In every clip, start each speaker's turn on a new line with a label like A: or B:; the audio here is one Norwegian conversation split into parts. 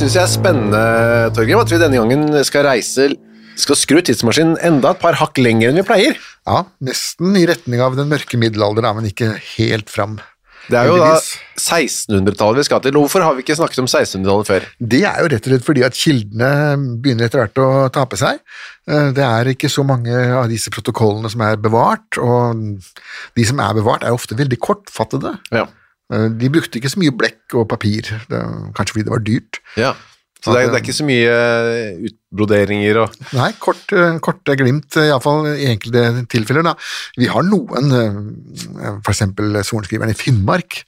A: syns jeg er spennende, Torgrim, at vi denne gangen skal reise skal skru tidsmaskinen enda et par hakk lenger enn vi pleier.
B: Ja, nesten i retning av den mørke middelalderen, men ikke helt fram.
A: Det er jo da 1600-tallet vi skal til. Hvorfor har vi ikke snakket om 1600-tallet før?
B: Det er jo rett og slett fordi at kildene begynner etter hvert å tape seg. Eh, Det er ikke så mange av disse protokollene som er bevart, og de som er bevart er ofte veldig kortfattede.
A: Ja.
B: Eh, De brukte ikke så mye blekk og papir, det, kanskje fordi det var dyrt.
A: ja. Så det er, det er ikke så mye eh, utbroderinger og
B: Nei, kort, eh, korte glimt, iallfall i enkelte tilfeller. Da. Vi har noen, f.eks. sorenskriveren i Finnmark,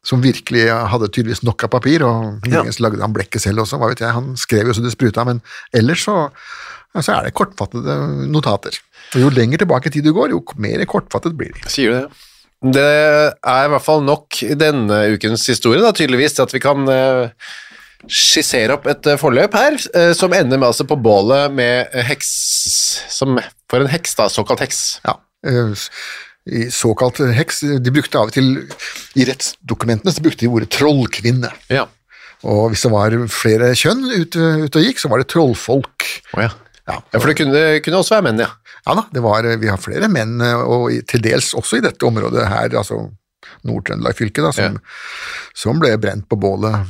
B: som virkelig hadde tydeligvis nok av papir, og
A: Ja.
B: muligens lagde han blekket selv også, hva vet jeg. Han skrev jo så det spruta, men ellers så, så er det kortfattede notater. Og jo lenger tilbake i tid du går, jo mer kortfattet blir de.
A: Sier du det? Det er i hvert fall nok i denne ukens historie, da, tydeligvis, til at vi kan eh, skissere opp et eh, forløp her, eh, som ender med altså på bålet med heks som, For en heks, da, såkalt heks.
B: Ja, såkalt heks, de brukte av og til, i rettsdokumentene, så brukte de ordet trollkvinne.
A: Ja.
B: Og hvis det var flere kjønn ute, ute og gikk, så var det trollfolk.
A: Oh, ja.
B: Ja,
A: ja, for det kunne, kunne også være menn, ja.
B: Ja da, det var, vi har flere menn, og i- til dels også i dette området her, altså Nord-Trøndelag fylke, da, som, som ble brent på bålet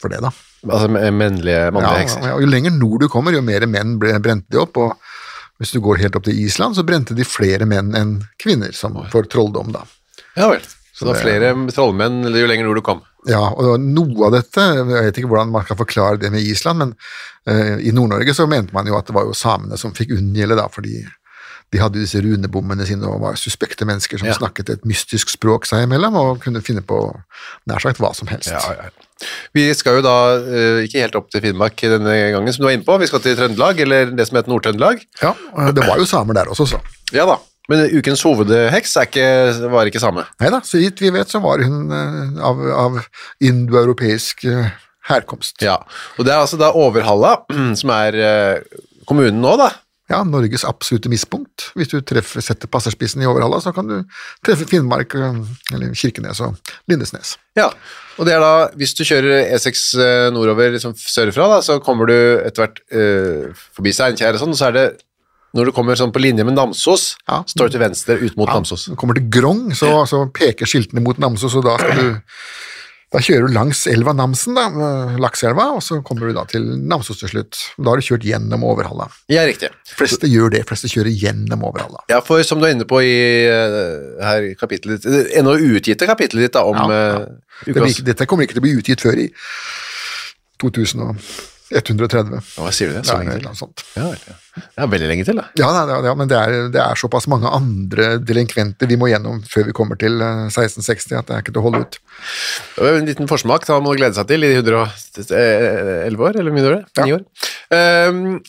B: for det, da.
A: Altså mennlige, mannlige, hekser?
B: Ja, ja, og jo lenger nord du kommer, jo mer menn ble, brente de opp, og hvis du går helt opp til Island, så brente de flere menn enn kvinner, som for trolldom, da.
A: Ja vel. Så det var flere trollmenn jo lenger nord du kom.
B: Ja, og noe av dette, jeg vet ikke hvordan man kan forklare det med Island, men uh, i Nord-Norge så mente man jo at det var jo samene som fikk unngjelde da, fordi de hadde disse runebommene sine og var suspekte mennesker som
A: Ja.
B: snakket et mystisk språk seg imellom og kunne finne på nær sagt hva som helst.
A: Ja, ja. Vi skal jo da eh, ikke helt opp til Finnmark denne gangen, som du var inne på. Vi skal til Trøndelag, eller det som heter Nord-Trøndelag.
B: Ja, det var jo samer der også, så.
A: Ja da. Men ukens hovedheks ikke, var ikke samme.
B: Nei da, så vidt vi vet så var hun eh, av, av indoeuropeisk eh, herkomst.
A: Ja, og det er altså da Overhalla, som er eh, kommunen nå, da.
B: Ja, Norges absolutte misspunkt. Hvis du treffer, setter passerspissen i Overhalla, så kan du treffe Finnmark, eh, eller Kirkenes og Lindesnes.
A: Ja, og det er da, hvis du kjører E6 eh, nordover liksom sørfra, da, så kommer du etter hvert øh, forbi Steinkjer og sånn, så er det, når du kommer sånn på linje med Namsos,
B: Ja.
A: står du til venstre ut mot Namsos.
B: Når du kommer til Grong, så, så peker skiltene mot Namsos, og da skal du da kjører du langs elva Namsen, da, eh, Lakseelva, og så kommer du da til Namsos til slutt. Da har du kjørt gjennom Overhalla.
A: Ja, riktig.
B: Fleste fleste gjør det, fleste kjører gjennom Overhalla.
A: Ja, for som du er inne på i eh, her kapittelet ditt, ennå uutgitte kapittelet ditt da, om
B: Ja, ja.
A: eh,
B: Det blir dette kommer ikke til å bli utgitt før i 2000 og 130.
A: Hva sier du det? Så lenge til? Ja, ja. ja, veldig lenge til, da.
B: Ja, nei, er- ja, men det er, det er såpass mange andre delinkventer vi må gjennom før vi kommer til eh, 1660 at det er ikke til å holde ut.
A: Det var En liten forsmak da må glede seg til i 111 år, eller mye?
B: Ja.
A: Ni år. Um,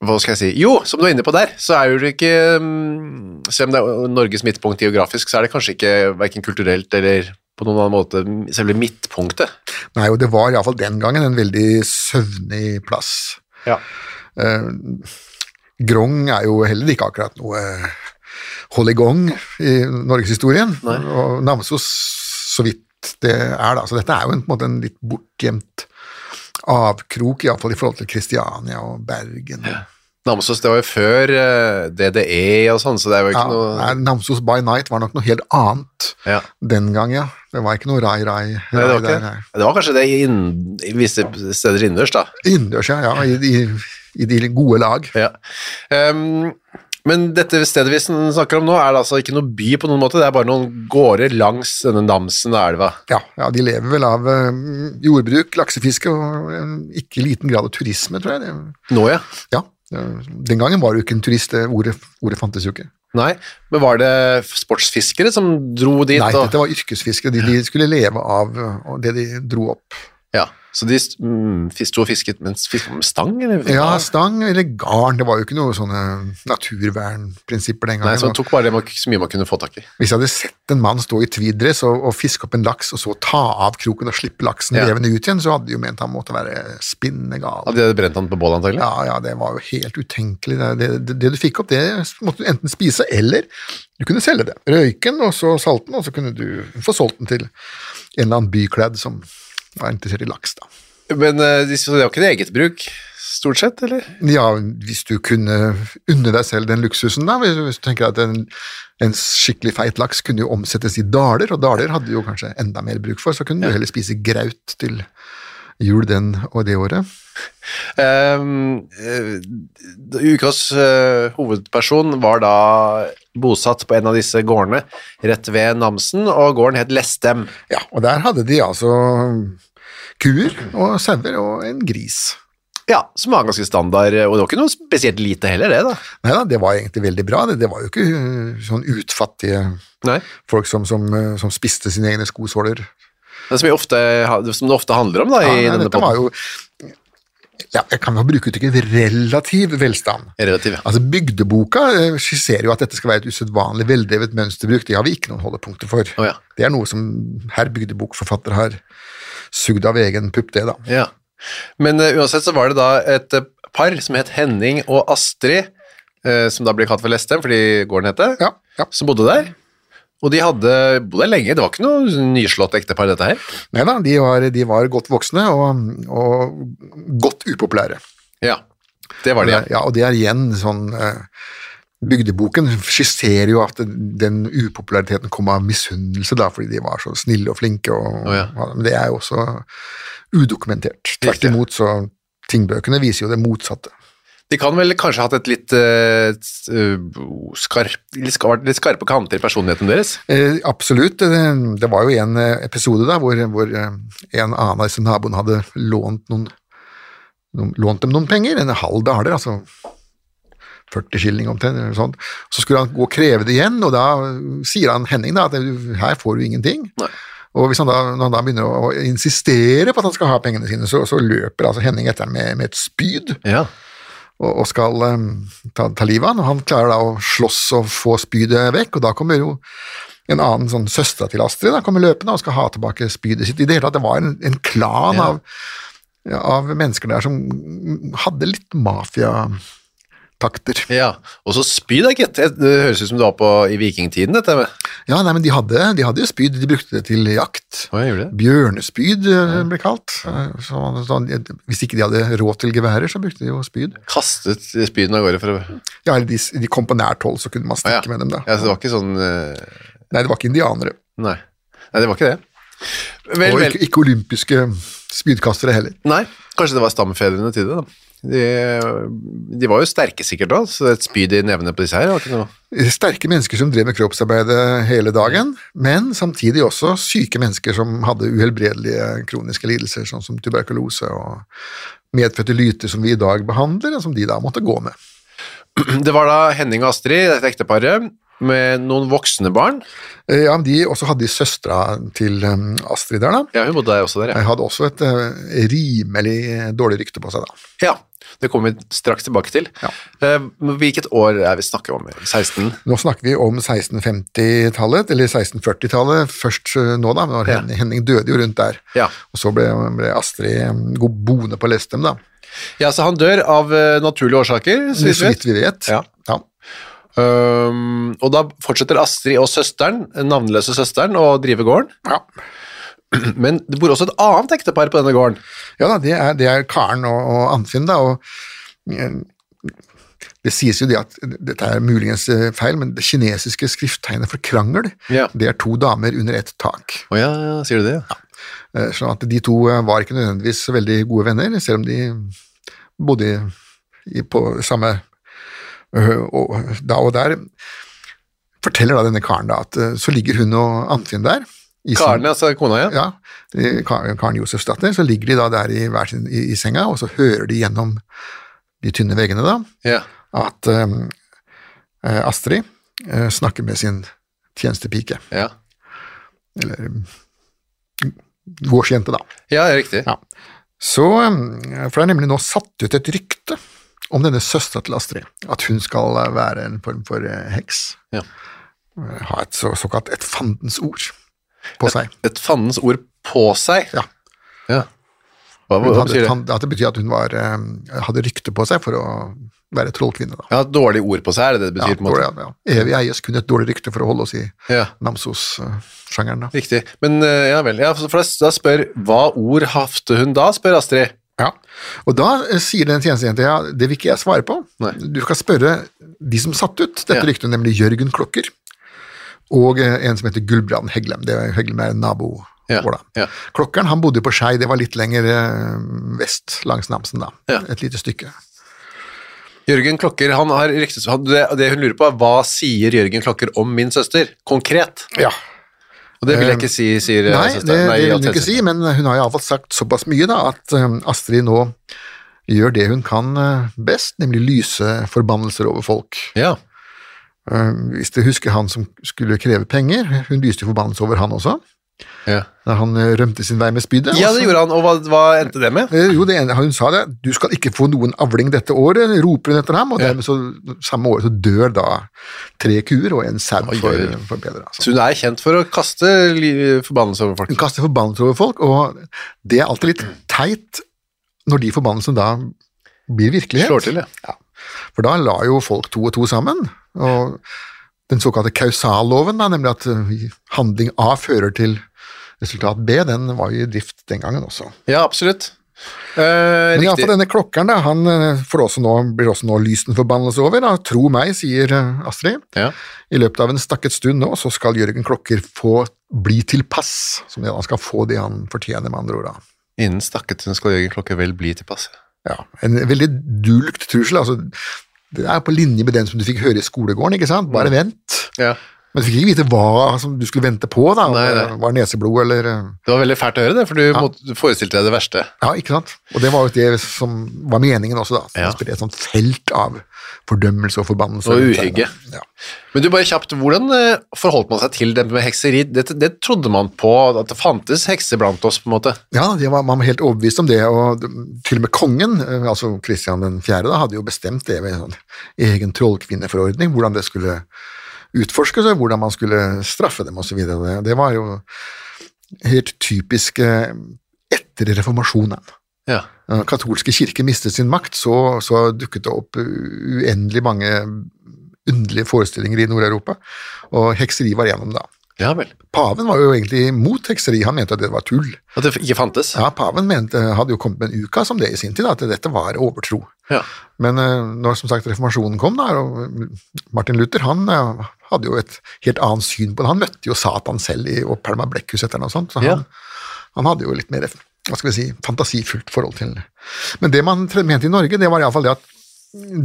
A: hva skal jeg si? Jo, som du er inne på der, så er jo det ikke um, Selv om det er Norges midtpunkt geografisk, så er det kanskje ikke verken kulturelt eller på noen annen måte selve midtpunktet.
B: Nei, og det var iallfall den gangen en veldig søvnig plass.
A: Ja.
B: Eh, Grong er jo heller ikke akkurat noe holdigong i norgeshistorien, og Namsos så vidt det er da. Så dette er jo en, på en måte en litt bortgjemt avkrok, iallfall i forhold til Kristiania og Bergen. Ja.
A: Namsos, det var jo før eh, DDE og sånn, så det er jo ikke noe
B: nei, Namsos by night var nok noe helt annet
A: Ja.
B: den gang, ja. Det var ikke noe rai-rai.
A: Det, var det var kanskje det i, inn, i visse steder innendørs, da.
B: Innendørs, ja. ja i, i, I de gode lag.
A: Ja. Um, men dette stedet vi snakker om nå, er det altså ikke noe by på noen måte, det er bare noen gårder langs denne Namsen og elva.
B: Ja, ja, de lever vel av eh, jordbruk, laksefiske og ikke ikke liten grad av turisme, tror jeg.
A: Nå, ja.
B: ja, eh, den gangen var det jo ikke en turist, det ordet, ordet fantes jo ikke.
A: Nei, men var det sportsfiskere som dro dit?
B: Nei,
A: og...
B: dette var yrkesfiskere, de, de skulle leve av eh, det de dro opp.
A: Ja, så de mm, sto og fisket med, stang, eller?
B: Ja, stang eller garn, det var jo ikke noe sånne naturvernprinsipper den gangen.
A: Nei, så man tok bare det man, så mye man kunne få tak i.
B: Hvis jeg hadde sett en mann stå i tweeddress og, og fiske opp en laks, og så ta av kroken og slippe laksen
A: Ja.
B: levende ut igjen, så hadde de jo ment han måtte være spinnegal.
A: Hadde de brent han på bålet, antagelig?
B: Ja, ja, det var jo helt utenkelig. Det, det, det, det du fikk opp, det måtte du enten spise, eller du kunne selge det. Røyken, og så salten, og så kunne du få solgt den til en eller annen bykledd som var interessert i laks, da.
A: Men eh, de- det var ikke det eget bruk, stort sett, eller?
B: Ja, hvis du kunne unne deg selv den luksusen, da. Hvis, du tenker at en, en skikkelig feit laks kunne jo omsettes i daler, og daler hadde du jo kanskje enda mer bruk for, så kunne du heller spise graut til jul den og det året.
A: Eh, ukas uh, hovedperson var da bosatt på en av disse gårdene rett ved Namsen, og gården het Lestem.
B: Ja, og der hadde de altså kuer og sauer og en gris.
A: Ja, som var ganske standard, og det var ikke noe spesielt lite heller, det da.
B: Nei da, det var egentlig veldig bra. Det, det var jo ikke uh, sånn utfattige
A: Nei.
B: folk som, som, uh, som spiste sine egne skosåler.
A: Som, ofte, som det ofte handler om da,
B: Ja,
A: i
B: nei,
A: denne
B: poden. Ja, Jeg kan jo bruke uttrykket relativ velstand.
A: Relativ, ja.
B: Altså Bygdeboka uh, skisserer jo at dette skal være et usedvanlig veldrevet mønsterbruk. Det har vi ikke noen holdepunkter for.
A: Oh, ja.
B: Det er noe som herr bygdebokforfatter har sugd av egen pupp, det, da.
A: Ja. Men uh, uansett så var det da et eh, par som het Henning og Astrid, uh, som da ble kalt for Lestem, fordi gården het det,
B: Ja, ja.
A: som bodde der. Og de hadde bodd der lenge, det var ikke noe nyslått ektepar dette her.
B: Nei da, de de var godt voksne og, og godt upopulære.
A: Ja, det var de. ja.
B: Ja, og det er igjen sånn eh, Bygdeboken skisserer jo at den upopulariteten kom av misunnelse, da, fordi de var så snille og flinke, og,
A: oh, ja.
B: men det er jo også udokumentert. Tvert imot, så tingbøkene viser jo det motsatte.
A: De kan vel kanskje ha hatt et litt, uh, skarp, litt, skarp, litt skarpe kanter i personligheten deres?
B: Eh, absolutt. Det, det var jo en eh, episode da, hvor, hvor en annen av disse naboene hadde lånt, noen, noen, lånt dem noen penger, en halv daler, altså 40 skilling omtrent, eller sånt. Så skulle han gå og kreve det igjen, og da sier han Henning da, at her får du ingenting.
A: Nei.
B: Og hvis han da, når han da begynner å insistere på at han skal ha pengene sine, så, så løper altså Henning etter ham med, med et spyd
A: Ja.
B: Og, skal um, ta, ta livet av han, han klarer da å slåss og få spydet vekk, og da kommer jo en annen sånn søstera til Astrid da, kommer løpende og skal ha tilbake spydet sitt. I det hele tatt, det var en, en klan
A: Ja.
B: av, av mennesker der som hadde litt mafiatakter.
A: ja. Og så spyd, da, gitt. Det høres ut som du var på i vikingtiden, dette. med-
B: Ja, nei, men de hadde, de hadde jo spyd, de brukte det til jakt.
A: Hva gjorde det.
B: Bjørnespyd ja. ble kalt. Eh, Så, så, hvis ikke de hadde råd til geværer, så brukte de jo spyd.
A: Kastet spydene av gårde for å
B: Ja, eller de, de kom på nært hold, så kunne man
A: Å, ja.
B: stikke med dem da.
A: Ja, så det var ikke sånn uh...
B: Nei, det var ikke indianere.
A: Nei. Nei, det var ikke det. Vel,
B: og ikke, ikke olympiske spydkastere heller.
A: Nei, kanskje det var stamfedrene til det, da. De, de var jo sterke sikkert da, så et spyd i nevene på disse her var ikke noe
B: Sterke mennesker som drev med kroppsarbeidet hele dagen, men samtidig også syke mennesker som hadde uhelbredelige kroniske lidelser, sånn som tuberkulose og medfødte lyter som vi i dag behandler, og som de da måtte gå med.
A: Det var da Henning og Astrid, dette ekteparet, med noen voksne barn.
B: Ja, men de også hadde de søstera til um, Astrid der, da.
A: Ja, hun bodde der også der, ja.
B: Hadde også et eh, rimelig dårlig rykte på seg, da.
A: Ja, det kommer vi straks tilbake til. Ja. Hvilket år er vi snakker om? 16?
B: Nå snakker vi om 1650-tallet, eller 1640-tallet først eh, nå, da. Når Henning, Henning døde jo rundt der.
A: Ja.
B: Og så ble, ble Astrid boende på Lestem, da.
A: Ja, så han dør av eh, naturlige årsaker, så
B: Så vidt vi vet.
A: Ja.
B: Ja.
A: Um, og da fortsetter Astrid og søsteren, navnløse søsteren, å drive gården.
B: Ja.
A: Men det bor også et annet ektepar på denne gården.
B: Ja da, det er, det er Karen og, og Anfinn, da, og eh, det sies jo det at dette er muligens eh, feil, men det kinesiske skrifttegnet for krangel,
A: Ja.
B: det er to damer under ett tak.
A: Å ja, sier du det? Ja.
B: Eh, Sånn at de to var ikke nødvendigvis veldig gode venner, selv om de bodde i, på samme og, da og der. Forteller da denne karen da at eh, så ligger hun og Anfinn der.
A: Karen, altså kona, ja.
B: ja, eh, Karen Karen Josefs datter, så ligger de da der i, hver sin, i, i senga, og så hører de gjennom de tynne veggene da,
A: Ja.
B: at um, eh, Astrid uh, snakker med sin tjenestepike,
A: Ja,
B: eller um, gårdsjente da.
A: ja riktig.
B: Ja. Så, um, for det er nemlig nå satt ut et rykte om denne søstera til Astrid, at hun skal uh, være en form for uh, heks.
A: Ja.
B: Uh, Ha et så, såkalt et fandens ord på seg.
A: Et fandens ord på seg.
B: Ja.
A: Ja. Hva, hva,
B: hva
A: betyr det?
B: at det betyr at hun var, hadde rykte på seg for å være trollkvinne. Da.
A: Ja, dårlig ord på seg, er det det betyr?
B: Ja,
A: på en måte?
B: dårlig, ja. Evig eies kun et dårlig rykte for å holde oss i
A: Ja,
B: Namsos-sjangeren.
A: riktig. Men eh, ja vel, ja, for da spør hva ord hafte hun da, spør Astrid.
B: Ja. Og da eh, sier den tjenestejenta ja, det vil ikke jeg svare på.
A: Nei.
B: Du skal spørre de som satte ut dette
A: Ja.
B: ryktet, nemlig Jørgen Klokker og eh, en som heter Gulbrand Heglem. Det er, Heglem er en nabo
A: Ja, ja.
B: Klokkeren han bodde på Skei, det var litt lenger eh, vest langs Namsen, da.
A: Ja.
B: Et lite stykke.
A: Jørgen Klokker, han har riktig, Det, det hun lurer på er, hva sier Jørgen Klokker om min søster? Konkret.
B: Ja.
A: Og det vil jeg ikke si, sier eh,
B: Nei, det, det vil hun ikke si, men hun har iallfall sagt såpass mye da, at eh, Astrid nå gjør det hun kan eh, best, nemlig lyse forbannelser over folk.
A: Ja.
B: Eh, Hvis du husker han som skulle kreve penger, hun lyste jo forbannelse over han også,
A: Ja.
B: da han eh, rømte sin vei med spydet.
A: ja, det gjorde han, og hva, hva endte det med?
B: Eh, Jo, det ene, hun sa det, du skal ikke få noen avling dette året, roper hun etter ham, og
A: Ja.
B: dermed så, samme året så dør da tre kuer og en sau for, for bedre. Altså.
A: Så hun er kjent for å kaste forbannelse over folk.
B: Hun kaster forbannelser over folk, og det er alltid litt teit når de forbannelsene da blir virkelighet.
A: Slår til, ja.
B: Ja. For da la jo folk to og to sammen, og den såkalte kausalloven, da, nemlig at eh, handling A fører til resultat B, den var jo i drift den gangen også.
A: Ja, absolutt. Eh,
B: Men iallfall denne klokkeren, da, han eh, får også nå, blir også nå lyst en forbannelse over. Da. Tro meg, sier eh, Astrid.
A: Ja.
B: I løpet av en stakket stund nå, så skal Jørgen Klokker få bli til pass. Som han skal få det han fortjener, med andre ord. da.
A: Innen stakket stund skal Jørgen Klokker vel bli til pass.
B: Ja, En veldig dulgt trussel. altså Det er på linje med den som du fikk høre i skolegården. ikke sant? Bare vent.
A: Ja.
B: Men du fikk ikke vite hva som du skulle vente på. da,
A: Nei, nei.
B: var neseblod eller eh,
A: Det var veldig fælt å høre det, for du måtte, du forestilte deg det verste.
B: Ja, ikke sant? Og det var jo det som var meningen også, da.
A: Ja.
B: Ja. Spre et sånt felt av fordømmelse og forbannelse.
A: Og uhygge.
B: Ja.
A: Men du bare kjapt, hvordan eh, forholdt man seg til det med hekseri? Det, det trodde man på, at det fantes hekser blant oss, på en måte.
B: Ja, det var, man var helt overbevist om det, og til og med kongen, eh, altså Kristian 4., da, hadde jo bestemt det ved en sånn egen trollkvinneforordning, hvordan det skulle utforskes, seg, hvordan man skulle straffe dem osv. Det, det var jo helt typisk eh, etter reformasjonen.
A: Ja.
B: Den katolske kirke mistet sin makt, så, så dukket det opp uendelig mange underlige forestillinger i Nord-Europa, og hekseri var gjennom da.
A: Ja.
B: Paven var jo egentlig mot hekseri, han mente at det var tull.
A: At det ikke fantes?
B: Ja, paven mente, hadde jo kommet med en ukas om det i sin tid, at dette var overtro.
A: Ja.
B: Men eh, når som sagt reformasjonen kom, da, og Martin Luther han eh, hadde jo et helt annet syn på det. Han møtte jo Satan selv i og Palma Blekkhus etter noe sånt, så han,
A: Ja.
B: han hadde jo litt mer hva skal vi si, fantasifullt forhold til Men det man mente i Norge, det var iallfall det at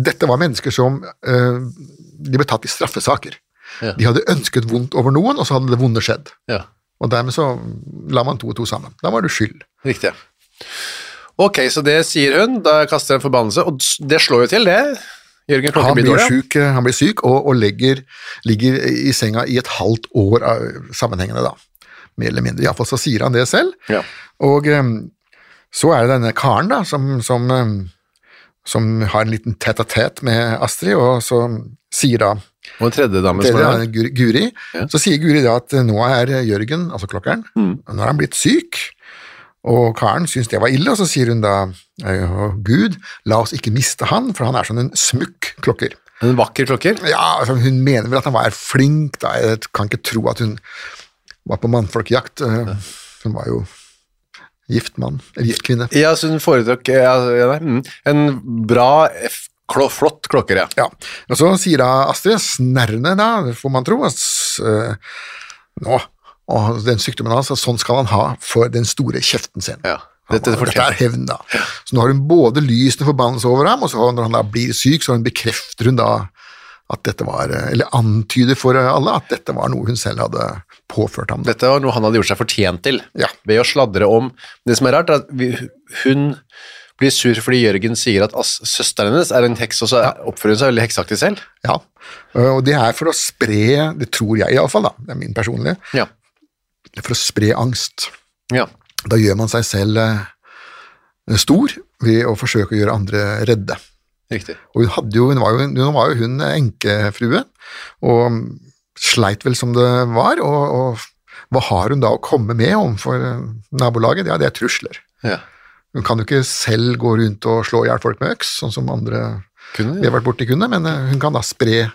B: dette var mennesker som eh, De ble tatt i straffesaker.
A: Ja.
B: De hadde ønsket vondt over noen, og så hadde det vonde skjedd.
A: Ja,
B: Og dermed så la man to og to sammen. Da var det skyld.
A: riktig. Ok, så det sier hun, da kaster jeg en forbannelse, og det slår jo til det. Jørgen Klokke
B: Han
A: blir dårlig.
B: syk, eh, han blir syk og, og legger, ligger i senga i et halvt år sammenhengende, da. Mer eller mindre. Iallfall så sier han det selv.
A: Ja.
B: Og så er det denne karen da, som, som, som har en liten tett-a-tett med Astrid, og så sier da
A: Og en tredje dame
B: tredje,
A: som er.
B: Guri, Ja. Så sier Guri da at nå er Jørgen, altså klokkeren,
A: Mm.
B: nå er han blitt syk, og Karen syns det var ille, og så sier hun da Gud, la oss ikke miste han, for han er sånn en smukk klokker.
A: En vakker klokker.
B: Ja, altså, hun mener vel at han var flink, da. Jeg kan ikke tro at hun var på mannfolkjakt. Hun var jo gift mann, eller gift kvinne.
A: Ja, så hun foretrakk ja, mm. en bra, flott klokker, ja.
B: Ja, og så sier da Astrid, snerrende da, får man tro, at nå, og den sykdommen hans, sånn skal han ha for den store kjeften sin.
A: ja. Dette
B: var- Dette er hevn, da. Så nå har hun både lysende forbannelse over ham, og så når han da blir syk, så hun bekrefter hun da at dette var, eller antyder for alle, at dette var noe hun selv hadde påført ham.
A: Dette var noe han hadde gjort seg fortjent til,
B: Ja.
A: ved å sladre om Det som er rart, er at vi, hun blir sur fordi Jørgen sier at ass, søsteren hennes er en heks, og så oppfører hun seg veldig hekseaktig selv.
B: Ja, og det er for å spre, det tror jeg iallfall, det er min personlige,
A: Ja.
B: For å spre angst.
A: ja.
B: Da gjør man seg selv eh, stor ved å forsøke å gjøre andre redde.
A: Riktig.
B: Og hun, jo, hun, var jo, hun var jo hun enkefrue, og sleit vel som det var, og, og hva har hun da å komme med overfor eh, nabolaget? Ja, det er trusler.
A: Ja.
B: Hun kan jo ikke selv gå rundt og slå i hjel folk med øks, sånn som andre
A: Kunne,
B: vi har vært borti kunne, men eh, hun kan da spre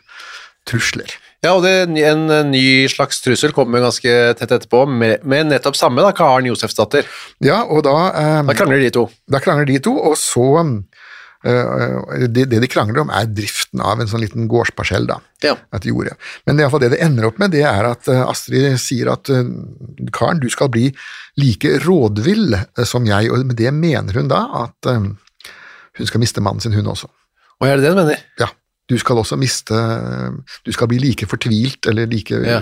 B: trusler.
A: Ja, og det, en, en ny slags trussel kommer ganske tett etterpå, med, med nettopp samme, da, Karen Josefsdatter.
B: Ja, og da eh,
A: Da krangler de to.
B: Da krangler de to, og så eh, det, det de krangler om, er driften av en sånn liten gårdsparsell, da.
A: Ja.
B: At de gjorde. Men det, det det ender opp med, det er at eh, Astrid sier at eh, Karen, du skal bli like rådvill eh, som jeg, og med det mener hun da at eh, hun skal miste mannen sin, hun også.
A: Og er det det du mener?
B: Ja. Du skal også miste Du skal bli like fortvilt eller like
A: Ja.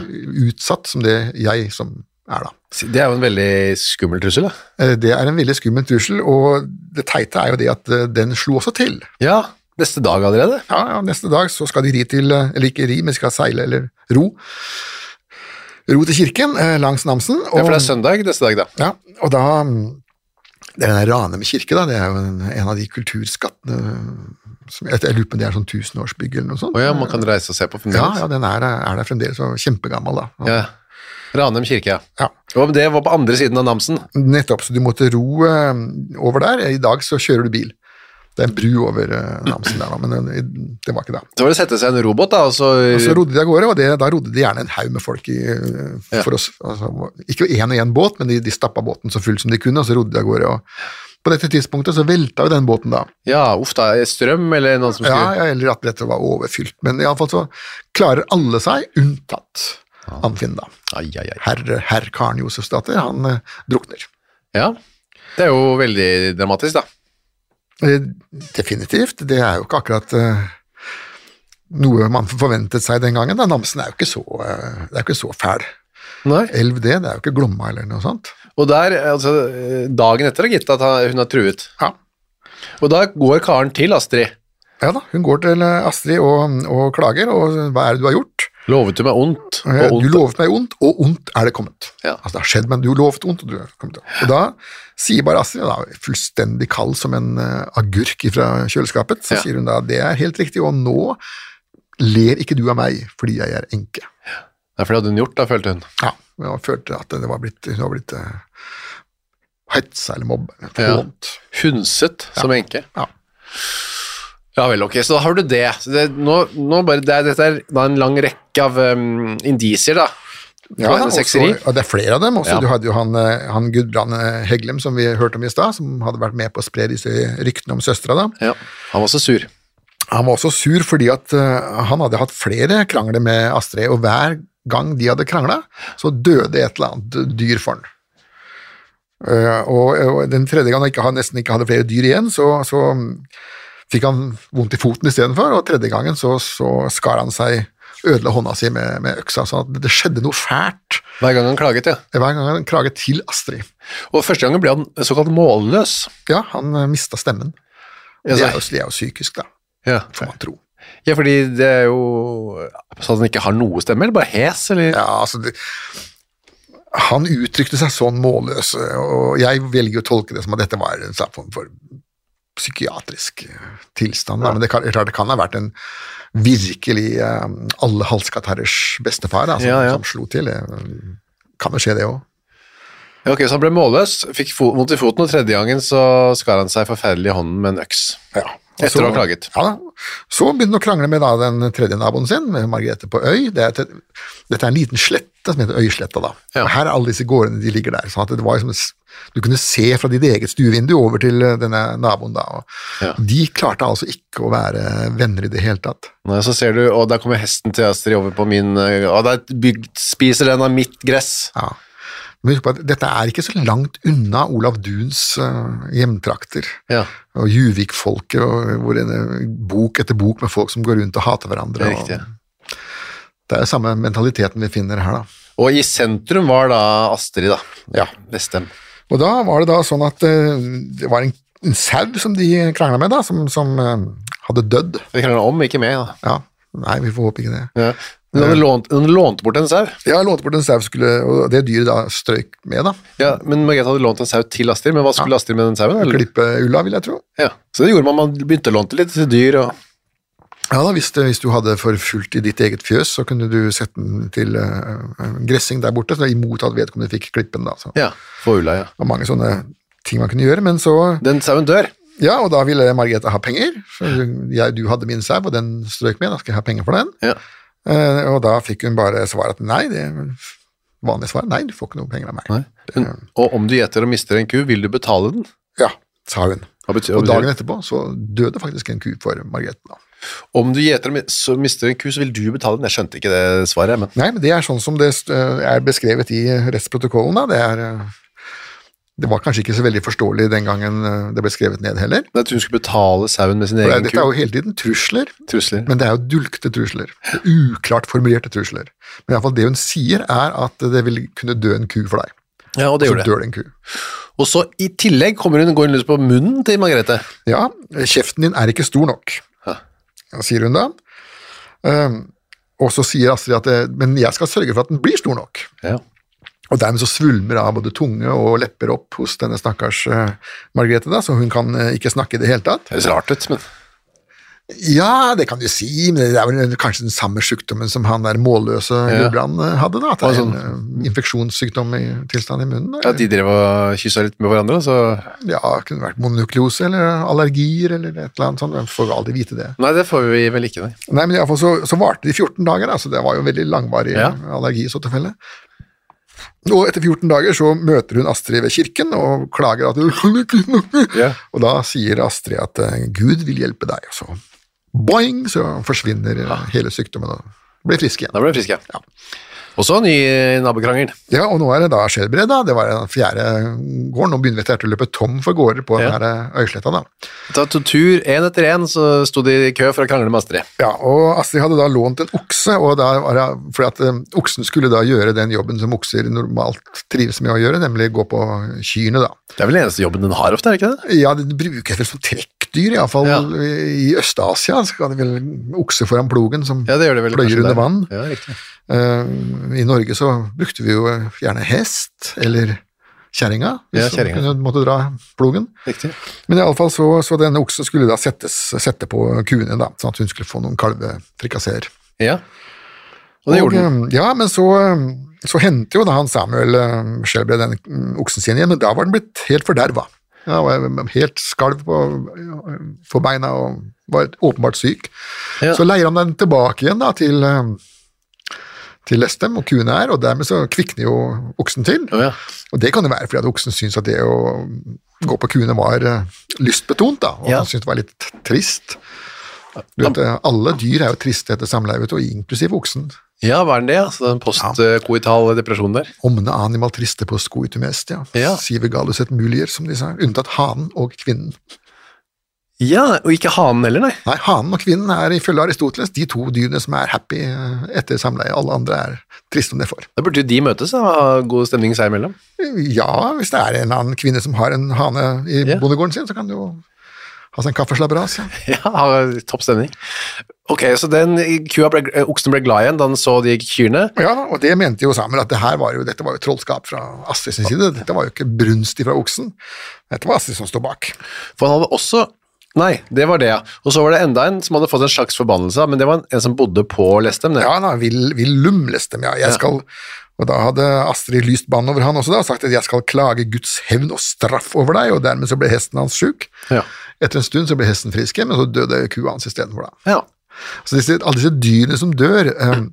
B: utsatt som det jeg som er, da.
A: Det er jo en veldig skummel trussel, da.
B: Eh, Det er en veldig skummel trussel, og det teite er jo det at eh, den slo også til.
A: Ja, neste dag allerede.
B: Ja, ja, neste dag så skal de ri til, eh, eller ikke ri, men skal seile eller ro. Ro til kirken langs Namsen.
A: Ja, for det er søndag neste dag, da.
B: Ja, og da mm, Det er Ranum kirke, da. Det er jo en, en av de kulturskattene jeg, jeg lurer på om det er sånn tusenårsbygg eller noe sånt.
A: Oh ja, man kan reise og se på
B: ja,
A: fremdeles.
B: ja, den er, er der fremdeles, og kjempegammel, da.
A: Ja. Ranheim kirke, ja.
B: Ja.
A: Og det var på andre siden av Namsen.
B: Nettopp, så du måtte ro eh, over der. I dag så kjører du bil. Det er en bru over eh, Namsen der, men eh, det var ikke da.
A: Så var det å sette seg en robåt, da, og så,
B: Og så rodde de av gårde, og det, da rodde de gjerne en haug med folk i eh,
A: Ja.
B: for oss. Altså, ikke én og én båt, men de, de stappa båten så full som de kunne, og så rodde de av gårde. og På dette tidspunktet så velta jo den båten da.
A: Ja, uff da, strøm eller noen som
B: Ja,
A: skulle
B: ja, Eller at dette var overfylt. Men iallfall så klarer alle seg, unntatt Anfinn, da.
A: Ai, ai, ai.
B: Herr, herr Karen Josefsdatter, han eh, drukner.
A: Ja, det er jo veldig dramatisk, da.
B: Eh, definitivt. Det er jo ikke akkurat eh, noe man forventet seg den gangen. da. Namsen er jo ikke så, eh, det er jo ikke så fæl.
A: Nei.
B: Elv, det. Det er jo ikke Glomma eller noe sånt.
A: Og der, altså, dagen etter, har gitt at hun har truet.
B: Ja.
A: Og da går karen til Astrid.
B: Ja da, hun går til eh, Astrid og, og klager, og hva er det du har gjort?
A: Lovet du meg ondt,
B: Eh,
A: og
B: Du
A: ondt.
B: lovet meg ondt, og ondt er det kommet.
A: Ja.
B: Altså det har skjedd, men du lovet ondt, og du er kommet. Og da sier bare Astrid, da, fullstendig kald som en eh, agurk fra kjøleskapet, så
A: Ja.
B: sier hun da det er helt riktig, og nå ler ikke du av meg fordi jeg er enke.
A: Ja, for det hadde hun gjort, da, følte hun.
B: Ja, hun følte at det var blitt, hun var blitt uh, hetsa eller mobba.
A: Ja. Hundset som enke.
B: Ja.
A: Ja vel, ok, så da har du det. Det nå, nå bare, det er, dette er da en lang rekke av um, indisier, da.
B: Ja, også, og det er flere av dem. Også,
A: Ja.
B: Du hadde jo han, eh, han Gudbrand eh, Heglem som vi hørte om i stad, som hadde vært med på å spre disse ryktene om søstera.
A: Ja, han var så sur.
B: Han var også sur fordi at uh, han hadde hatt flere krangler med Astrid, og hver gang de hadde krangla, så døde et eller annet dyr for han. Eh, og, og den tredje gangen han nesten ikke hadde flere dyr igjen, så, så fikk han vondt i foten istedenfor, og tredje gangen så, så skar han seg ødela hånda si med, med øksa, så at det skjedde noe fælt.
A: Hver gang han klaget, ja.
B: Hver gang han klaget til Astrid.
A: Og første gangen ble han såkalt målløs.
B: Ja, han mista stemmen.
A: Ja,
B: Det er, jo, det er jo psykisk, da,
A: Ja.
B: får man tro.
A: Ja, fordi det er jo sånn at han ikke har noe stemme, eller bare hes, eller?
B: Ja, altså det, Han uttrykte seg sånn målløs, og jeg velger å tolke det som at dette var en form for psykiatrisk tilstand. ja. Men det kan, det kan ha vært en virkelig um, alle halskatarrers bestefar da, som,
A: Ja, ja.
B: som slo til. Kan jo skje, det òg.
A: Ja, ok, Så han ble målløs, fikk fo vondt i foten, og tredje gangen så skar han seg forferdelig i hånden med en øks.
B: Ja.
A: Etter å ha klaget.
B: Ja, da. Så begynte han å krangle med da, den tredje naboen sin, med Margrethe på Øy. Det er et, dette er en liten slette som heter Øysletta. da.
A: Ja.
B: Og Her er alle disse gårdene de ligger der. sånn at det var liksom, Du kunne se fra ditt eget stuevindu over til eh, denne naboen. da,
A: Ja.
B: De klarte altså ikke å være venner i det hele tatt.
A: Nei, så ser du, og der kommer hesten til Astrid over på min eh, Og der bygd, spiser den av mitt gress.
B: Ja. Men husk på at dette er ikke så langt unna Olav Duns eh, hjemtrakter.
A: Ja,
B: Og Juvik-folket, hvor det er bok etter bok med folk som går rundt og hater hverandre.
A: det er riktig.
B: og Det er samme mentaliteten vi finner her, da.
A: Og i sentrum var da Astrid, da.
B: Ja.
A: Vestem.
B: Og da var det da sånn at eh, det var en, en sau som de krangla med, da, som, som eh, hadde dødd.
A: Vi krangla om, ikke med. da.
B: Ja, Nei, vi får håpe ikke det.
A: Ja. Hun hadde lånt, hun lånte bort en sau.
B: Ja, lånte bort en sau, skulle, og det dyret da strøyk med, da.
A: Ja, men Margrethe hadde lånt en sau til Astrid, men hva skulle Astrid med den sauen?
B: Klippe ulla, vil jeg tro.
A: Ja. Så det gjorde man, man begynte å låne litt til dyr og
B: Ja da, hvis, hvis du hadde forfulgt i ditt eget fjøs, så kunne du sette den til uh, gressing der borte, så imot at vedkommende fikk klippen, da. Så.
A: Ja, for ulla, ja.
B: Det var mange sånne ting man kunne gjøre, men så
A: Den sauen dør.
B: Ja, og da ville Margrethe ha penger. Så jeg, du hadde min sau, og den strøk med, da skal jeg ha penger for den.
A: Ja.
B: Eh, og da fikk hun bare svar at nei, det vanlige svar, nei, du får ikke noe penger av meg.
A: Men, og om du gjeter og mister en ku, vil du betale den?
B: Ja, sa hun. Og dagen etterpå så døde faktisk en ku for Margrethe. da.
A: Om du gjeter og mister en ku, så vil du betale den? Jeg skjønte ikke det svaret, men
B: Nei, men det er sånn som det eh, er beskrevet i rettsprotokollen. da. Det, er, eh, det var kanskje ikke så veldig forståelig den gangen eh, det ble skrevet ned heller.
A: Men at hun skulle betale sauen med sin egen ku?
B: Dette er jo hele tiden trusler,
A: Trusler.
B: men det er jo dulgte trusler. Det er Uklart formulerte trusler. Men i alle fall det hun sier, er at det vil kunne dø en ku for deg.
A: Ja, og det gjorde det.
B: dør det en ku.
A: Og så i tillegg kommer hun, går hun løs på munnen til Margrethe.
B: Ja, kjeften din er ikke stor nok,
A: Hæ.
B: sier hun da. Um, og så sier Astrid at det, men jeg skal sørge for at den blir stor nok.
A: Ja.
B: Og dermed så svulmer av både tunge og lepper opp hos denne stakkars uh, Margrethe, da, så hun kan eh, ikke snakke i det hele tatt.
A: Det høres rart ut, men
B: Ja, det kan du si, men det er vel kanskje den samme sykdommen som han der målløse
A: Ja.
B: Eh, hadde, da. At det er en eh, infeksjonssykdom i tilstand i munnen.
A: ja, de drev og kyssa litt med hverandre, så
B: Ja, det kunne vært mononukleose eller allergier eller et eller annet sånt. men får aldri vite det.
A: Nei, det får vi vel ikke, nei.
B: Nei, men i alle fall så, så varte det i 14 dager, da, så det var jo veldig langvarig
A: Ja.
B: allergi i så tilfelle. Og etter 14 dager så møter hun Astrid ved kirken og klager at hun snakke. Og da sier Astrid at eh, Gud vil hjelpe deg, og så boing, så forsvinner eh, hele sykdommen og blir frisk igjen.
A: Da blir frisk, igjen.
B: Ja.
A: Og så ny nabokrangel.
B: Ja, og nå er det da Skjelbred, da. Det var den fjerde gården. Nå begynner vi etter å løpe tom for gårder på
A: Ja.
B: den her Øysletta, da.
A: Da to tur én etter én, så sto de i kø for å krangle med Astrid.
B: Ja, og Astrid hadde da lånt en okse, og da var det, fordi at eh, oksen skulle da gjøre den jobben som okser normalt trives med å gjøre, nemlig gå på kyrne, da.
A: Det er vel den eneste jobben den har ofte, er det ikke det?
B: Ja, den brukes vel som trekkdyr, iallfall
A: Ja.
B: i Øst-Asia. Så kan de vel okse foran plogen som
A: Ja, det det vel
B: pløyer under
A: der.
B: vann.
A: Ja, riktig.
B: Eh, I Norge så brukte vi jo gjerne hest, eller kjerringa, hvis
A: Ja,
B: kunne måtte dra plogen.
A: riktig.
B: Men iallfall så, så denne oksen skulle da settes, sette på kuene, da, sånn at hun skulle få noen kalvefrikasseer.
A: Ja. Og det gjorde den.
B: eh, Ja, men så, eh, så hendte jo da han Samuel Skjelbred den oksen sin igjen, men da var den blitt helt forderva. Ja, var helt skalv på, på beina og var åpenbart syk.
A: Ja.
B: Så leier han den tilbake igjen da til, eh, til Lestem, og kuene er, og dermed så kvikner jo oksen til.
A: Oh, ja.
B: Og det kan jo være fordi at oksen syns at det å gå på kuene var eh, lystbetont, da, og
A: Ja.
B: han syntes det var litt trist. Du vet, eh, alle dyr er jo triste etter samleie, og inklusiv oksen.
A: Ja, hva er den det? Altså, den postkoital depresjonen der.
B: Omne animal triste post coitumest, ja.
A: Ja.
B: Sive gallus et mulier, som de sa. Unntatt hanen og kvinnen.
A: Ja, og ikke hanen heller, nei.
B: Nei, hanen og kvinnen er ifølge Aristoteles de to dyrene som er happy eh, etter samleie. Alle andre er triste om det for.
A: Da burde jo de møtes og ha god stemning seg imellom.
B: Ja, hvis det er en annen kvinne som har en hane i
A: Ja.
B: bondegården sin, så kan det jo ha seg en kaffeslabberas. Ja.
A: Ha topp stemning. Ok, så den kua ble, eh, oksen ble glad igjen da den så de kyrne.
B: ja, og det mente jo Samuel at det her var jo, dette var jo trollskap fra Astrid sin side. Dette var jo ikke brunst fra oksen. Dette var Astrid som sto bak.
A: For han hadde også Nei, det var det, ja. Og så var det enda en som hadde fått en slags forbannelse, men det var en som bodde på Lestem. Det.
B: Ja, da, vil, vil Lestem, ja. Jeg skal, og da hadde Astrid lyst bann over han også da, og sagt at jeg skal klage Guds hevn og straff over deg, og dermed så ble hesten hans sjuk.
A: Ja.
B: Etter en stund så ble hesten frisk igjen, men så døde kua hans istedenfor da.
A: Ja.
B: Så disse, alle disse dyrene som dør um,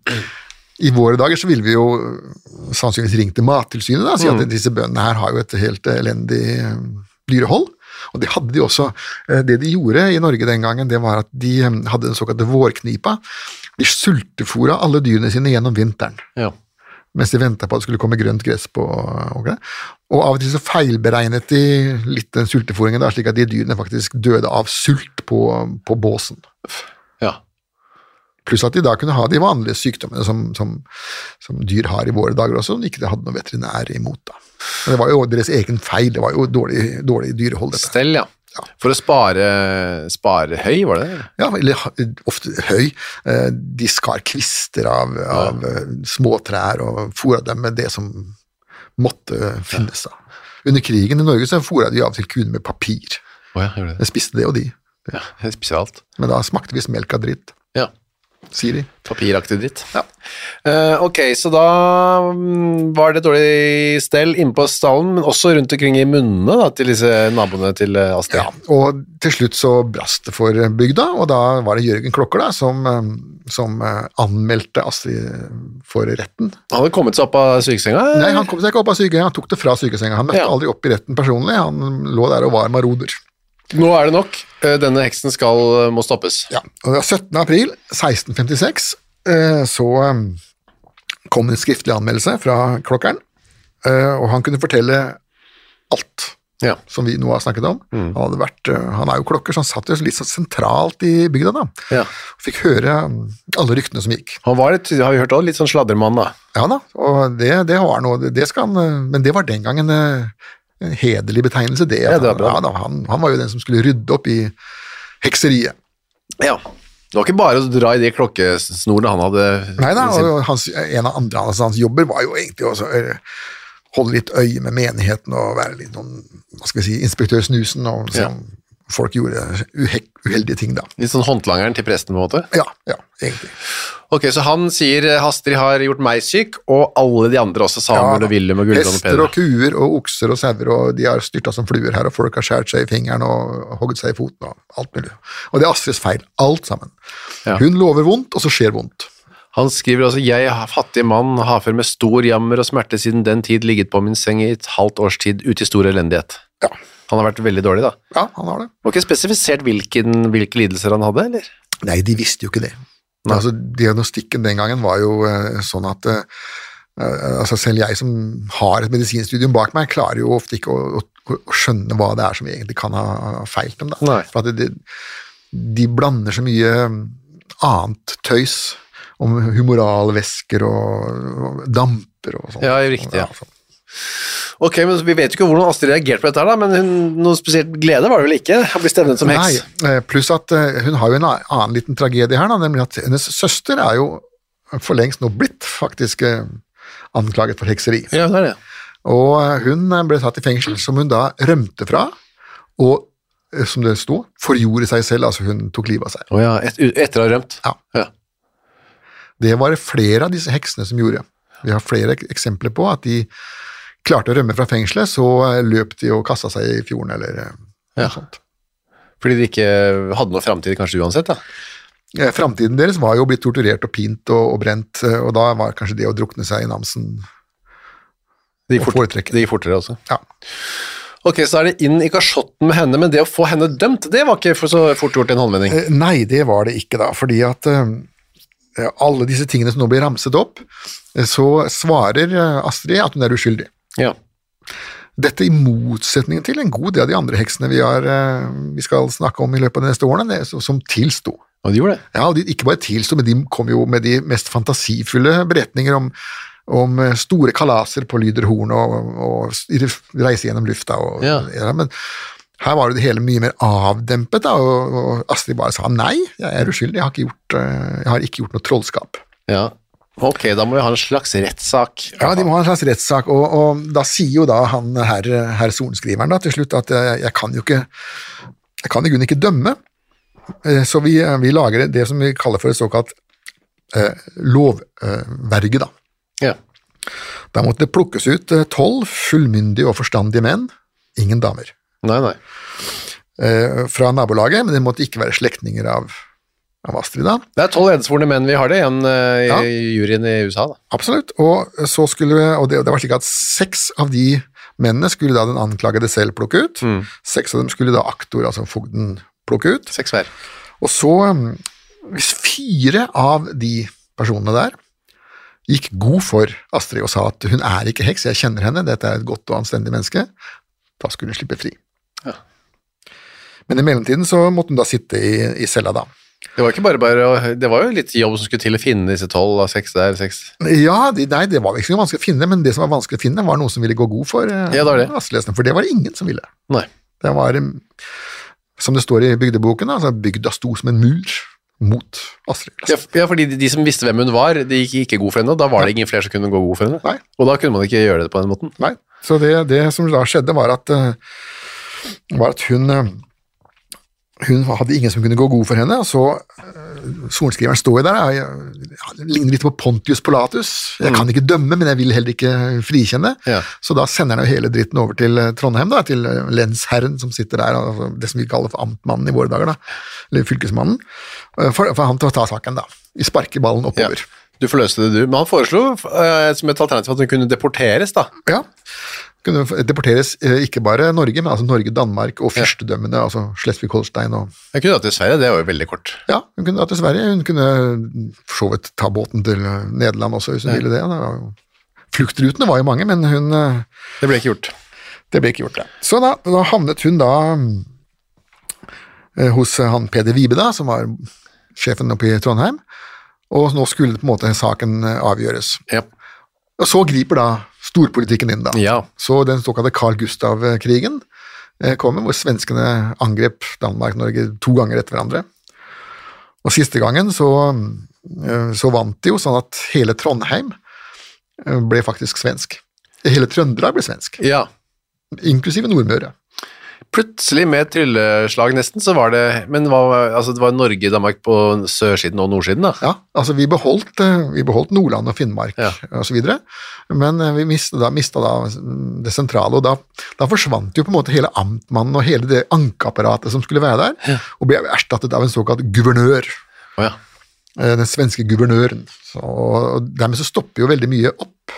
B: I våre dager så ville vi jo uh, sannsynligvis ringt til Mattilsynet og si at disse bøndene her har jo et helt elendig um, dyrehold. Og det hadde de også. Eh, Det de gjorde i Norge den gangen, det var at de um, hadde den såkalte vårknipa. De sultefora alle dyrene sine gjennom vinteren
A: ja.
B: mens de venta på at det skulle komme grønt gress på og, og av og til så feilberegnet de litt den sultefòringen, da, slik at de dyrene faktisk døde av sult på, på båsen.
A: ja.
B: Pluss at de da kunne ha de vanlige sykdommene som, som, som dyr har i våre dager også, som de ikke hadde noe veterinær imot. da. Men det var jo deres egen feil, det var jo dårlig, dårlig dyrehold, dette.
A: Stell, ja. For å spare, spare høy, var det det?
B: Ja, eller ofte høy. Eh, De skar kvister av, av små trær og fôra dem med det som måtte finnes. Ja. Under krigen i Norge så fôra de av og til kuene med papir.
A: Oh, ja, jeg det
B: De spiste det og de,
A: Ja, jeg spiser alt.
B: men da smakte visst melk av dritt,
A: Ja.
B: Sier de.
A: Papiraktig dritt.
B: Ja.
A: Uh, ok, så da mm, var det et dårlig stell inne på stallen, men også rundt omkring i munnene da, til disse naboene til eh, Astrid.
B: Ja, og til slutt så brast det for bygda, og da var det Jørgen Klokker da, som, eh, som anmeldte Astrid for retten.
A: Han hadde kommet seg opp av sykesenga?
B: Nei, han kom seg ikke opp av sykesenga, han tok det fra sykesenga. Han møtte
A: Ja.
B: aldri opp i retten personlig, han lå der og var maroder.
A: Nå er det nok. Eh, Denne heksen skal, må stoppes.
B: Ja, og det var 17. april 1656 eh, så eh, kom en skriftlig anmeldelse fra klokkeren, eh, og han kunne fortelle alt
A: Ja.
B: som vi nå har snakket om.
A: Mm.
B: Han, vært, eh, han er jo klokker, så han satt jo litt så sentralt i bygda da.
A: Ja.
B: Fikk høre mm, alle ryktene som gikk.
A: Han var litt, har vi hørt også, litt sånn sladremann, da.
B: Ja da, og det, det var noe, det, skal han, eh, men det var den gangen eh, en hederlig betegnelse, det.
A: Ja, det var bra.
B: Han, ja, han, han var jo den som skulle rydde opp i hekseriet.
A: Ja. Det var ikke bare å dra i de klokkesnorene han hadde
B: Nei da, og hans, en av andre hans, hans jobber var jo egentlig også å holde litt øye med menigheten og være litt noen, hva skal vi si, inspektør Snusen, og se
A: Ja.
B: Folk gjorde uheldige ting da.
A: Litt sånn håndlangeren til presten, på en måte.
B: Ja, ja, egentlig.
A: Ok, så han sier Hastrid har gjort meg syk, og alle de andre også, Samuel
B: Ja,
A: og Willum og Gulbrand og
B: Hester og kuer og okser og sauer, og de har styrta som fluer her, og folk har skåret seg i fingeren og hogget seg i foten og alt mulig. Og det er Astrids feil, alt sammen.
A: Ja.
B: Hun lover vondt, og så skjer vondt.
A: Han skriver altså Jeg, fattig mann, har før med stor jammer og smerte siden den tid ligget på min seng i et halvt års tid ute i stor elendighet.
B: Ja,
A: Han har vært veldig dårlig, da.
B: ja han har det.
A: Var ikke spesifisert hvilken, hvilke lidelser han hadde, eller?
B: Nei, de visste jo ikke det. Altså, diagnostikken den gangen var jo uh, sånn at eh, altså Selv jeg som har et medisinstudium bak meg, klarer jo ofte ikke å, å, å skjønne hva det er som egentlig kan ha feilt dem. Da. For det, de blander så mye annet tøys om humoralvæsker og, og damper og sånn.
A: Ja, riktig, ja. Ok, men Vi vet jo ikke hvordan Astrid reagerte på dette, her da, men hun, noe spesielt glede var det vel ikke? Å bli stevnet som heks?
B: Nei, eh, pluss at eh, hun har jo en annen liten tragedie her, da, nemlig at hennes søster er jo for lengst nå blitt faktisk eh, anklaget for hekseri.
A: Ja, det er det.
B: Og hun ble tatt i fengsel, som hun da rømte fra, og som det sto, forgjorde seg selv, altså hun tok livet av seg.
A: Oh ja, et, etter å ha rømt?
B: Ja.
A: Ja.
B: Det var det flere av disse heksene som gjorde. Vi har flere eksempler på at de klarte å rømme fra fengselet, så eh, løp de og kasta seg i fjorden eller noe
A: Ja.
B: sånt.
A: Fordi de ikke hadde noe framtid kanskje uansett? da?
B: Eh, Framtiden deres var jo blitt torturert og pint og, og brent, eh, og da var kanskje det å drukne seg i Namsen
A: Det gikk, fort, det gikk fortere også.
B: Ja.
A: Ok, så er det inn i kasjotten med henne, men det å få henne dømt, det var ikke så fort gjort i en håndvending.
B: Eh, Nei, det var det ikke da, fordi at eh, eh, alle disse tingene som nå blir ramset opp, eh, så svarer eh, Astrid at hun er uskyldig.
A: Ja.
B: Dette i motsetning til en god del av de andre heksene vi, har, eh, vi skal snakke om i løpet av de neste årene, som- tilsto.
A: Og de gjorde det.
B: Ja, de ikke bare tilsto, men de kom jo med de mest fantasifulle beretninger om, om eh, store kalaser på Lyderhorn og, og reise gjennom lufta. Og,
A: Ja.
B: ja, men her var det hele mye mer avdempet, da, og, og Astrid bare sa nei, jeg er uskyldig, jeg har ikke gjort, eh, har ikke gjort noe trollskap.
A: Ja. Ok, da må vi ha en slags rettssak.
B: Ja, de må ha en slags rettssak, og, og da sier jo da han herr her sorenskriveren da, til slutt at jeg, jeg kan jo ikke jeg kan i grunnen ikke dømme, Eh, så vi, vi lager det som vi kaller for et såkalt eh, lovverge, da.
A: Ja.
B: Da måtte det plukkes ut eh, tolv fullmyndige og forstandige menn, ingen damer,
A: Nei, nei.
B: eh, fra nabolaget, men det måtte ikke være slektninger av, av Astrid, da.
A: Det er tolv ensvorne menn vi har det igjen eh, i
B: Ja.
A: juryen i USA, da.
B: Absolutt. Og så skulle, og det, det var slik at seks av de mennene skulle da den anklagede selv plukke ut. Seks av dem skulle da aktor, altså fogden, plukke ut.
A: Seks hver.
B: Og så, um, hvis fire av de personene der gikk god for Astrid og sa at hun er ikke heks, jeg kjenner henne, dette er et godt og anstendig menneske, da skulle hun slippe fri.
A: Ja.
B: Men i mellomtiden så måtte hun da sitte i, i cella da.
A: Det var ikke bare bare Det var jo litt jobb som skulle til å finne disse tolv av seks der, seks
B: Ja, de, nei, det var ikke så vanskelig å finne, men det som var vanskelig å finne, var noen som ville gå god for eh,
A: Ja, det det.
B: Astrid-lesene, for det var det ingen som ville.
A: Nei.
B: Det var, som det står i bygdeboken, altså bygda sto som en mur mot Astrid.
A: Ja, ja, fordi de, de som visste hvem hun var, de gikk ikke god for henne, og da var det ingen flere som kunne gå god for henne.
B: Nei.
A: Og da kunne man ikke gjøre det på den måten.
B: Nei, så det, det som da skjedde var at, eh, var at hun, eh, hun hadde ingen som kunne gå god for henne, og så uh, sorenskriveren står jo der, Jeg ja, ligner litt på Pontius Polatus. Jeg kan ikke dømme, men jeg vil heller ikke frikjenne.
A: Ja.
B: Så da sender han jo hele dritten over til eh, Trondheim, da, til eh, lensherren som sitter der, altså det som vi kaller for amtmannen i våre dager, da, eller fylkesmannen, for, for han til å ta saken, da. Vi sparker ballen
A: Ja.
B: oppover.
A: Du forløste det, du. Men han foreslo uh, som et alternativ at hun kunne deporteres, da.
B: Ja. Kunne deporteres eh, ikke bare Norge, men altså Norge, Danmark og fyrstedømmene, altså Schleswig-Holstein og
A: Jeg kunne dratt til Sverige, det var jo veldig kort.
B: Ja, hun kunne dratt til Sverige. Hun kunne for så vidt ta båten til eh, Nederland også, hvis hun ville det. det var jo, fluktrutene var jo mange, men hun eh,
A: Det ble ikke gjort.
B: Det ble ikke gjort, det. Så da, da havnet hun da eh, hos eh, han Peder Vibe, da, som var sjefen oppe i Trondheim, og nå skulle på en måte saken eh, avgjøres.
A: Ja.
B: Og så griper da storpolitikken inn, da.
A: Ja.
B: Så den såkalte Carl Gustav-krigen eh, kommer, hvor svenskene angrep Danmark-Norge to ganger etter hverandre. Og siste gangen så, eh, så vant de jo sånn at hele Trondheim eh, ble faktisk svensk. Hele Trøndelag ble svensk,
A: ja.
B: inklusive Nordmøre.
A: Plutselig, med et trylleslag nesten, så var det Men hva, altså, det var Norge Danmark på sørsiden og nordsiden, da?
B: Ja, altså vi beholdt, eh, vi beholdt Nordland og Finnmark
A: Ja.
B: og så videre, men eh, vi mistet da, da det sentrale, og da, da forsvant jo på en måte hele amtmannen og hele det ankeapparatet som skulle være der, og ble erstattet av en såkalt guvernør.
A: Oh, ja.
B: eh, Den svenske guvernøren. Så, og dermed så stopper jo veldig mye opp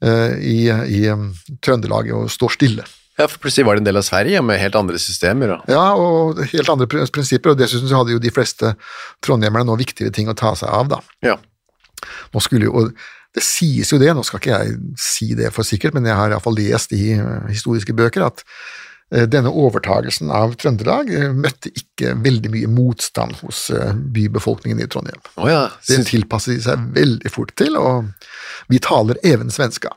B: eh, i, i eh, Trøndelag og står stille.
A: Ja, for plutselig var det en del av Sverige med helt andre systemer. Og.
B: Ja, og helt andre prinsipper, og dessuten så hadde jo de fleste trondhjemmerne nå viktigere ting å ta seg av, da.
A: Ja.
B: Nå skulle jo, og det sies jo det, nå skal ikke jeg si det for sikkert, men jeg har iallfall lest i eh, historiske bøker at eh, denne overtagelsen av Trøndelag eh, møtte ikke veldig mye motstand hos bybefolkningen i Trondheim.
A: Oh ja.
B: Det tilpasset de seg veldig fort til, og vi taler even svenska.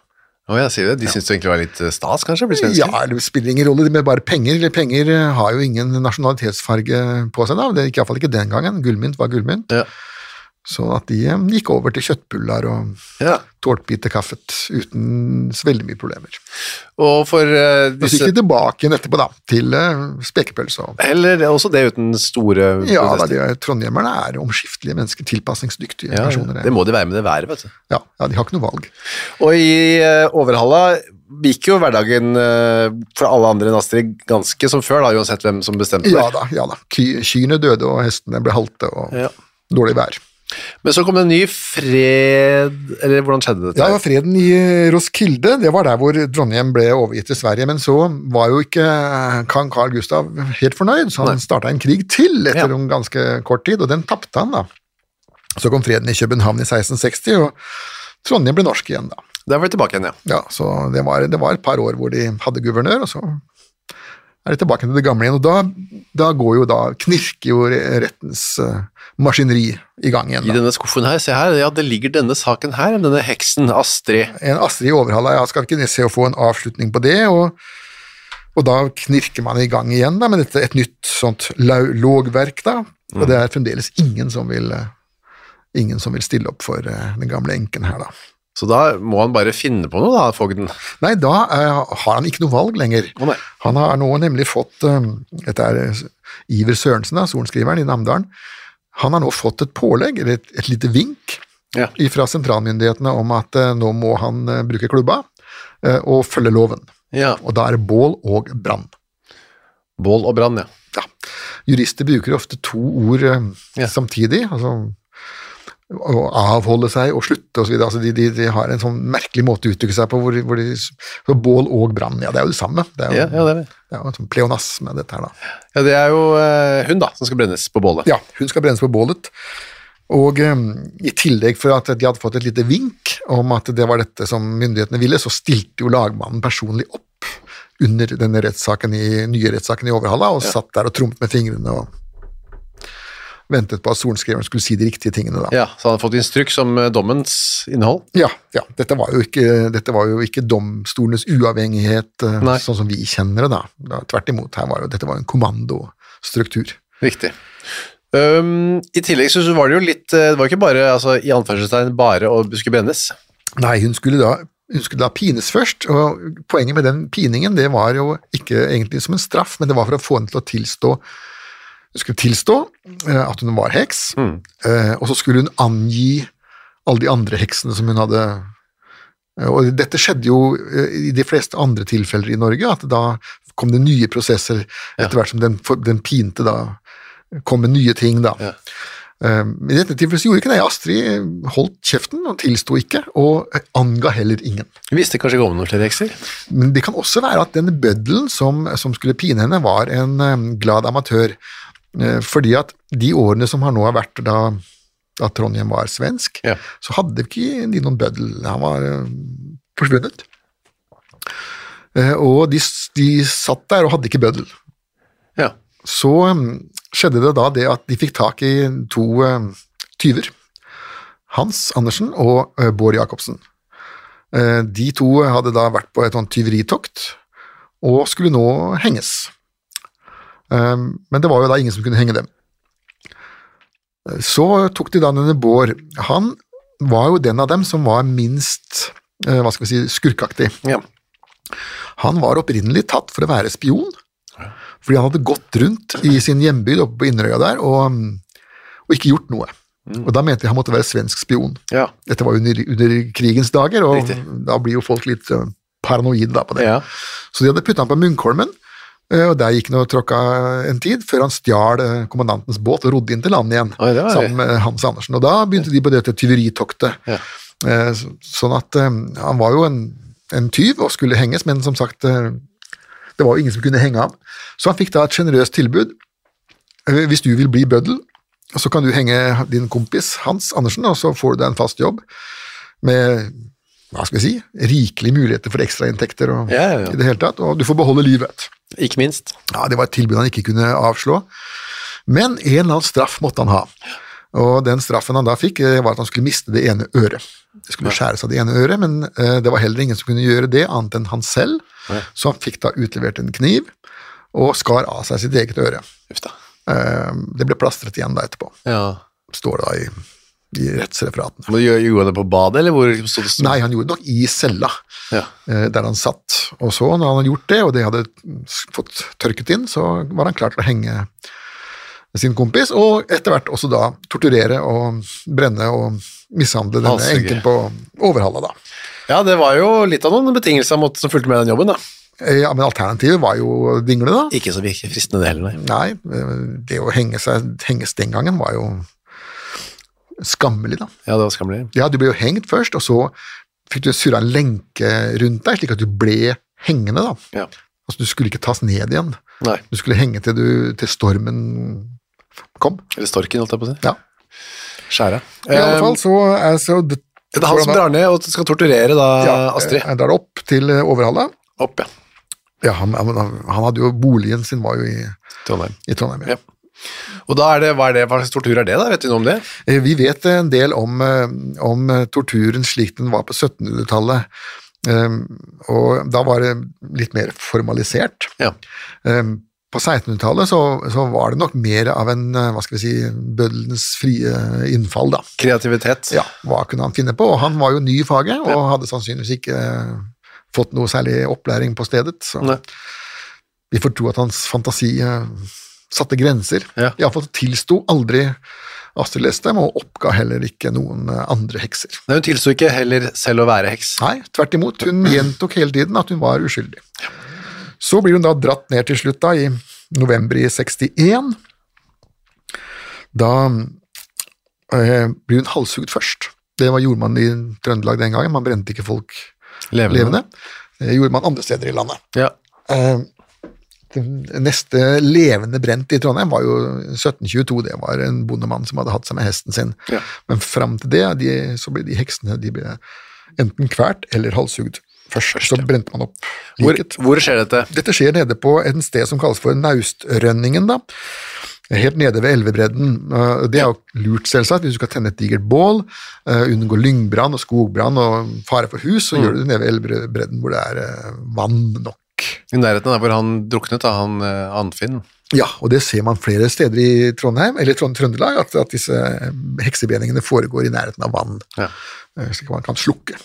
A: Å ja, sier du det? De syns det egentlig var litt eh, stas, kanskje, å bli?
B: Ja, det spiller ingen rolle, med bare penger. Penger har jo ingen nasjonalitetsfarge på seg, da. Det iallfall ikke den gangen. Gullmynt var gullmynt.
A: Ja.
B: Så at de eh, gikk over til kjøttbuller og
A: Ja.
B: tårtbitekaffet uten så veldig mye problemer.
A: Og for uh,
B: disse... så gikk de tilbake igjen etterpå, da, til uh, spekepølse. og-
A: Heller også det uten store
B: Ja, da, de, trondhjemmerne er omskiftelige mennesker, tilpasningsdyktige
A: Ja,
B: personer.
A: det må de være med det været, vet du.
B: Ja, ja, de har ikke noe valg.
A: Og i uh, Overhalla gikk jo hverdagen eh, for alle andre enn Astrid ganske som før, da, uansett hvem som bestemte
B: Ja da, ja da. Ky, kyrne døde, og hestene ble halte, og
A: Ja.
B: dårlig vær.
A: Men så kom det en ny fred Eller hvordan skjedde dette?
B: Ja, det var freden i Roskilde, det var der hvor Trondheim ble overgitt til Sverige, men så var jo ikke kong Carl Gustav helt fornøyd, så han starta en krig til etter
A: Ja.
B: en ganske kort tid, og den tapte han da. Så kom freden i København i 1660, og Trondheim ble norsk igjen da.
A: Der var vi tilbake igjen, ja.
B: Ja, så det var, det var et par år hvor de hadde guvernør, og så er det tilbake til det gamle igjen. Og da, da går jo da, knirker jo rettens uh, maskineri i gang igjen.
A: I denne skuffen her, se her, ja, det ligger denne saken her, denne heksen, Astrid.
B: En Astrid i Overhalla, ja, skal vi ikke se å få en avslutning på det, og, og da knirker man i gang igjen da, med dette, et nytt sånt lågverk da, og det er fremdeles ingen som vil, eh, ingen som vil stille opp for eh, den gamle enken her da.
A: Så da må han bare finne på noe da, fogden.
B: Nei, da eh, har han ikke noe valg lenger.
A: Oh.
B: Han har nå nemlig fått eh, Dette er eh, Iver Sørensen, da, sorenskriveren i Namdalen. Han har nå fått et pålegg, eller et, et lite vink,
A: Ja.
B: fra sentralmyndighetene om at nå må han bruke klubba og følge loven.
A: Ja,
B: Og da er det bål og brann.
A: bål og brann, ja.
B: Ja. Jurister bruker ofte to ord samtidig. altså å avholde seg og slutte osv. Altså de, de, de har en sånn merkelig måte å uttrykke seg på. hvor, hvor de, så Bål og brann, ja, det er jo det samme. Det er jo,
A: Ja, ja, det er det.
B: det er jo en sånn pleonasme, dette her, da.
A: Ja, det er jo eh, hun da, som skal brennes på bålet.
B: Ja, hun skal brennes på bålet. Og eh, i tillegg for at de hadde fått et lite vink om at det var dette som myndighetene ville, så stilte jo lagmannen personlig opp under denne rettssaken i, nye rettssaken i Overhalla, og satt der og trompet med fingrene og ventet på at sorenskriveren skulle si de riktige tingene. da.
A: Ja, så han hadde fått instruks om eh, dommens innhold.
B: Ja, ja dette, var jo ikke, dette var jo ikke domstolenes uavhengighet eh,
A: Nei.
B: sånn som vi kjenner det. da. da tvert imot, her var jo, dette var en kommandostruktur.
A: Riktig. Um, I tillegg så var det jo litt eh, Det var ikke bare, altså, i anførselstegn, bare å skulle brennes.
B: Nei, hun skulle da hun skulle da pines først, og poenget med den piningen det var jo ikke egentlig som en straff, men det var for å få henne til å tilstå hun skulle tilstå eh, at hun var heks, mm. og så skulle hun angi alle de andre heksene som hun hadde eh, Og dette skjedde jo eh, i de fleste andre tilfeller i Norge, at da kom det nye prosesser etter hvert som den, den pinte da kom med nye ting, da.
A: Ja.
B: Men I dette tilfellet gjorde ikke det. Astrid holdt kjeften og tilsto ikke, og anga heller ingen.
A: Hun visste kanskje ikke om noen flere hekser.
B: Men det kan også være at denne bøddelen som, som skulle pine henne, var en eh, glad amatør. Eh, fordi at de årene som har nå har vært da, da Trondheim var svensk,
A: Ja.
B: så hadde ikke de noen bøddel. Han var eh, forsvunnet. Eh, og de, de satt der og hadde ikke bøddel.
A: Ja.
B: Så um, skjedde det da det at de fikk tak i to tyver. Hans Andersen og Bård Jacobsen. De to hadde da vært på et sånt tyveritokt og skulle nå henges. Um, men det var jo da ingen som kunne henge dem. Så tok de da denne Bård. Han var jo den av dem som var minst eh, hva skal vi si, skurkaktig.
A: ja.
B: Han var opprinnelig tatt for å være spion, fordi han hadde gått rundt i sin hjembygd oppe på Inderøya der og, og ikke gjort noe. Og da mente de han måtte være svensk spion.
A: Ja.
B: Dette var under, under krigens dager, og
A: Riktig.
B: da blir jo folk litt eh, paranoide da på det.
A: Ja.
B: Så de hadde puttet han på Munkholmen, og der gikk han og tråkka en tid, før han stjal eh, kommandantens båt og rodde inn til land igjen,
A: Oi,
B: sammen med Hans Andersen. Og da begynte de på dette tyveritoktet.
A: Ja.
B: Eh, Sånn at eh, han var jo en, en tyv og skulle henges, men som sagt, eh, det var jo ingen som kunne henge ham. Så han fikk da et sjenerøst tilbud. Eh, Hvis du vil bli bøddel, så kan du henge din kompis Hans Andersen, og så får du deg en fast jobb med hva skal vi si, rikelige muligheter for ekstrainntekter og
A: ja, ja.
B: i det hele tatt, og du får beholde livet.
A: Ikke minst.
B: Ja, Det var et tilbud han ikke kunne avslå, men en eller annen straff måtte han ha. Og den straffen han da fikk, eh, var at han skulle miste det ene øret. Det skulle skjæres av det ene øret, men eh, det var heller ingen som kunne gjøre det, annet enn han selv, så han fikk da utlevert en kniv og skar av seg sitt eget øre. Eh, Det ble plastret igjen da etterpå,
A: Ja.
B: står det da i, i rettsreferatene.
A: Men gjorde han det på badet, eller hvor stod det?
B: Nei, han gjorde det nok i cella,
A: Ja.
B: eh, der han satt. Og så, når han hadde gjort det, og det hadde fått tørket inn, så var han klar til å henge sin kompis, og etter hvert også da torturere og brenne og mishandle denne
A: Halshugge.
B: enken på Overhalla, da.
A: ja, det var jo litt av noen betingelser måtte, som fulgte med den jobben, da.
B: Eh, Ja, men alternativet var jo dingle, da.
A: Ikke så fristende det heller, nei.
B: Nei, eh, det å henge seg, henges den gangen var jo skammelig, da.
A: Ja, det var skammelig.
B: Ja, du ble jo hengt først, og så fikk du surra en lenke rundt deg, slik at du ble hengende, da.
A: Ja.
B: Altså, du skulle ikke tas ned igjen.
A: Nei.
B: Du skulle henge til, du, til stormen kom.
A: Eller storken, holdt jeg på å si.
B: Ja.
A: Skjære.
B: I alle fall så er så det,
A: Det er han som drar ned og skal torturere da
B: ja,
A: Astrid.
B: Jeg drar opp til eh, Overhalla.
A: Opp, ja.
B: Ja, han, han, han hadde jo boligen sin var jo i,
A: Trondheim.
B: i Trondheim. Ja.
A: Og da er det, hva, er det, hva slags tortur er det, da? Vet du noe om det?
B: Eh, Vi vet en del om, eh, om eh, torturen slik den var på 1700-tallet. Um, og da var det litt mer formalisert.
A: Ja.
B: Um, på 1600-tallet så, så var det nok mer av en hva skal vi si, bøddelens frie innfall, da.
A: Kreativitet.
B: Ja, hva kunne han finne på? Og han var jo ny i faget, og hadde sannsynligvis ikke fått noe særlig opplæring på stedet. Så vi får tro at hans fantasi satte grenser.
A: Ja.
B: Iallfall tilsto aldri Astrid Lestem, og oppga heller ikke noen eh, andre hekser.
A: Nei, hun tilsto ikke heller selv å være heks.
B: Nei, tvert imot. Hun gjentok hele tiden at hun var uskyldig. Så blir hun da dratt ned til slutt, da, i november i 61. Da øh, blir hun halshugd først. Det var, gjorde man i Trøndelag den gangen. Man brente ikke folk
A: Levende.
B: levende. Det gjorde man andre steder i landet.
A: Ja.
B: Eh, neste levende brent i Trondheim var jo 1722. Det var en bondemann som hadde hatt seg med hesten sin.
A: Ja.
B: Men fram til det de, så ble de heksene de ble enten kvært eller halshugd. Først, så brente man opp
A: Hvor,
B: liket.
A: hvor skjer dette?
B: Dette skjer nede på et sted som kalles for Naustrønningen, da. Helt nede ved elvebredden. Eh, Det er jo lurt, selvsagt, hvis du skal tenne et digert bål, eh, unngå lyngbrann og skogbrann og fare for hus, så gjør du det nede ved elvebredden hvor det er eh, vann nok.
A: I nærheten av hvor han druknet, da, han eh, Anfinn.
B: Ja, og det ser man flere steder i Trondheim, eller Trond Trøndelag, at, at disse heksebeningene foregår i nærheten av vann,
A: Ja.
B: eh, slik man kan slukke.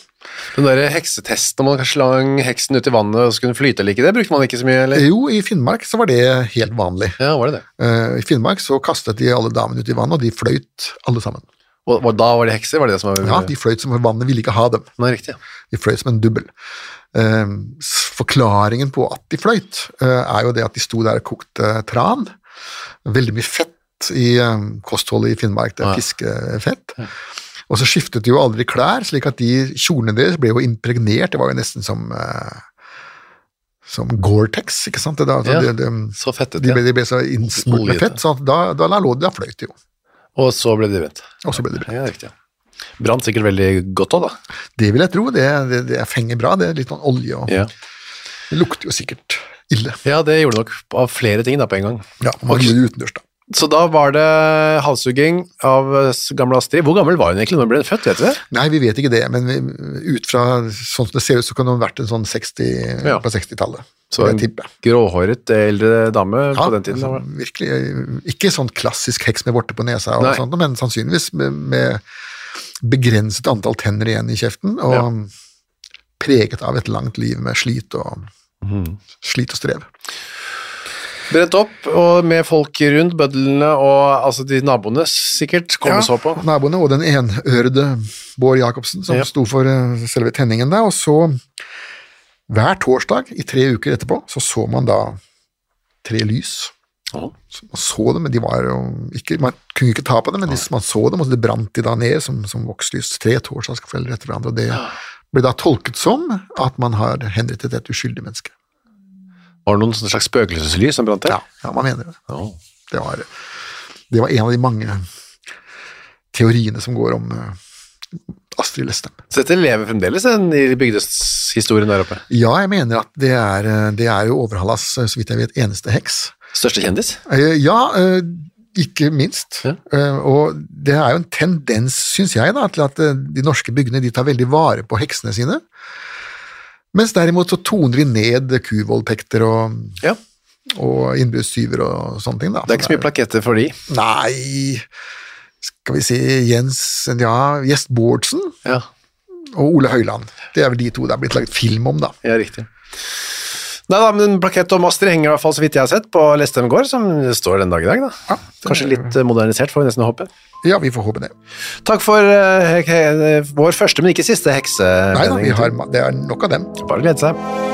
A: Den der heksetesten om man slang heksen ut i vannet og så kunne flyte eller ikke, det brukte man ikke så mye, eller?
B: Jo, i Finnmark så var det helt vanlig.
A: Ja, var det det?
B: Eh, I Finnmark så kastet de alle damene ut i vannet, og de fløyt alle sammen.
A: Og, og da var de hekser, var det det som var
B: Ja, de fløyt som vannet ville ikke ha dem.
A: Nei, riktig. ja.
B: De fløyt som en dubbel. Eh, forklaringen på at de fløyt, eh, er jo det at de sto der og kokte tran. Veldig mye fett i eh, kostholdet i Finnmark, det er
A: Ja.
B: fiskefett. Og så skiftet de jo aldri klær, slik at de kjolene deres ble jo impregnert. Det var jo nesten som uh, som Gore-Tex, ikke sant? Det, da, så
A: Ja,
B: de, de,
A: Så fettet,
B: de, de ble så innsmurt med fett, så da, da, da lå de, da fløyt jo.
A: Og så ble det brent.
B: Og så ble de brent.
A: Ja, riktig. Brant sikkert veldig godt òg, da.
B: Det vil jeg tro. Det, det, det fenger bra. Det er litt sånn olje og
A: Ja.
B: Det lukter jo sikkert ille.
A: ja, det gjorde det nok av flere ting da på en gang.
B: Ja, man gjør det utendørs, da.
A: Så da var det halshugging av eh, gamle Astrid. Hvor gammel var hun egentlig når hun ble født, vet du det?
B: Nei, vi vet ikke det, men vi, ut fra sånn som det ser ut, så kan hun ha vært en sånn 60
A: Ja.
B: på 60-tallet.
A: Så en gråhåret eldre dame
B: Ja,
A: på den tiden.
B: altså, virkelig, eh, ikke sånn klassisk heks med vorte på nesa, og
A: Nei.
B: sånt, men sannsynligvis med, med begrenset antall tenner igjen i kjeften, og
A: Ja.
B: preget av et langt liv med slit og,
A: mm.
B: slit og strev.
A: Brent opp, og med folk rundt, bødlene og altså de naboene sikkert kom og så på.
B: naboene og den enørede Bård Jacobsen som
A: Ja.
B: sto for eh, selve tenningen der, og så hver torsdag i tre uker etterpå så så man da tre lys.
A: Ja.
B: Så man så dem, men de var jo ikke, man kunne ikke ta på dem, men de, man så dem, og det brant de da ned som, som vokslys. Tre torsdagskvelder etter hverandre, og det ble da tolket som at man har henrettet et uskyldig menneske.
A: Var det noen slags spøkelseslys som brant der?
B: Ja, ja man mener det.
A: Oh.
B: Det var, det var en av de mange teoriene som går om eh, Astrid Lestem.
A: Så dette lever fremdeles i bygdeshistorien der oppe?
B: Ja, jeg mener at det er, eh, det er jo Overhallas, eh, så vidt jeg vet, eneste heks.
A: Største kjendis?
B: Ja, ikke minst.
A: Ja.
B: Og det er jo en tendens, syns jeg, da, til at de norske bygdene de tar veldig vare på heksene sine. Mens derimot så toner de ned kuvoldtekter og,
A: Ja.
B: og innbruddstyver og sånne ting. Da.
A: Det er ikke så mye plaketter for de.
B: Nei Skal vi si Jens Ja, Gjest Bårdsen
A: Ja,
B: og Ole Høiland. Det er vel de to det er blitt laget film om, da.
A: ja riktig. Nei da, men plakett om Astrid henger i hvert fall så vidt jeg har sett på Lestem gård, som står den dag i dag da.
B: Ja,
A: Kanskje litt eh, modernisert, får vi nesten håpe.
B: Ja, vi får håpe det.
A: Takk for uh, vår første, men ikke siste hekse.
B: Nei da, vi har, det er nok av dem.
A: Bare glede seg.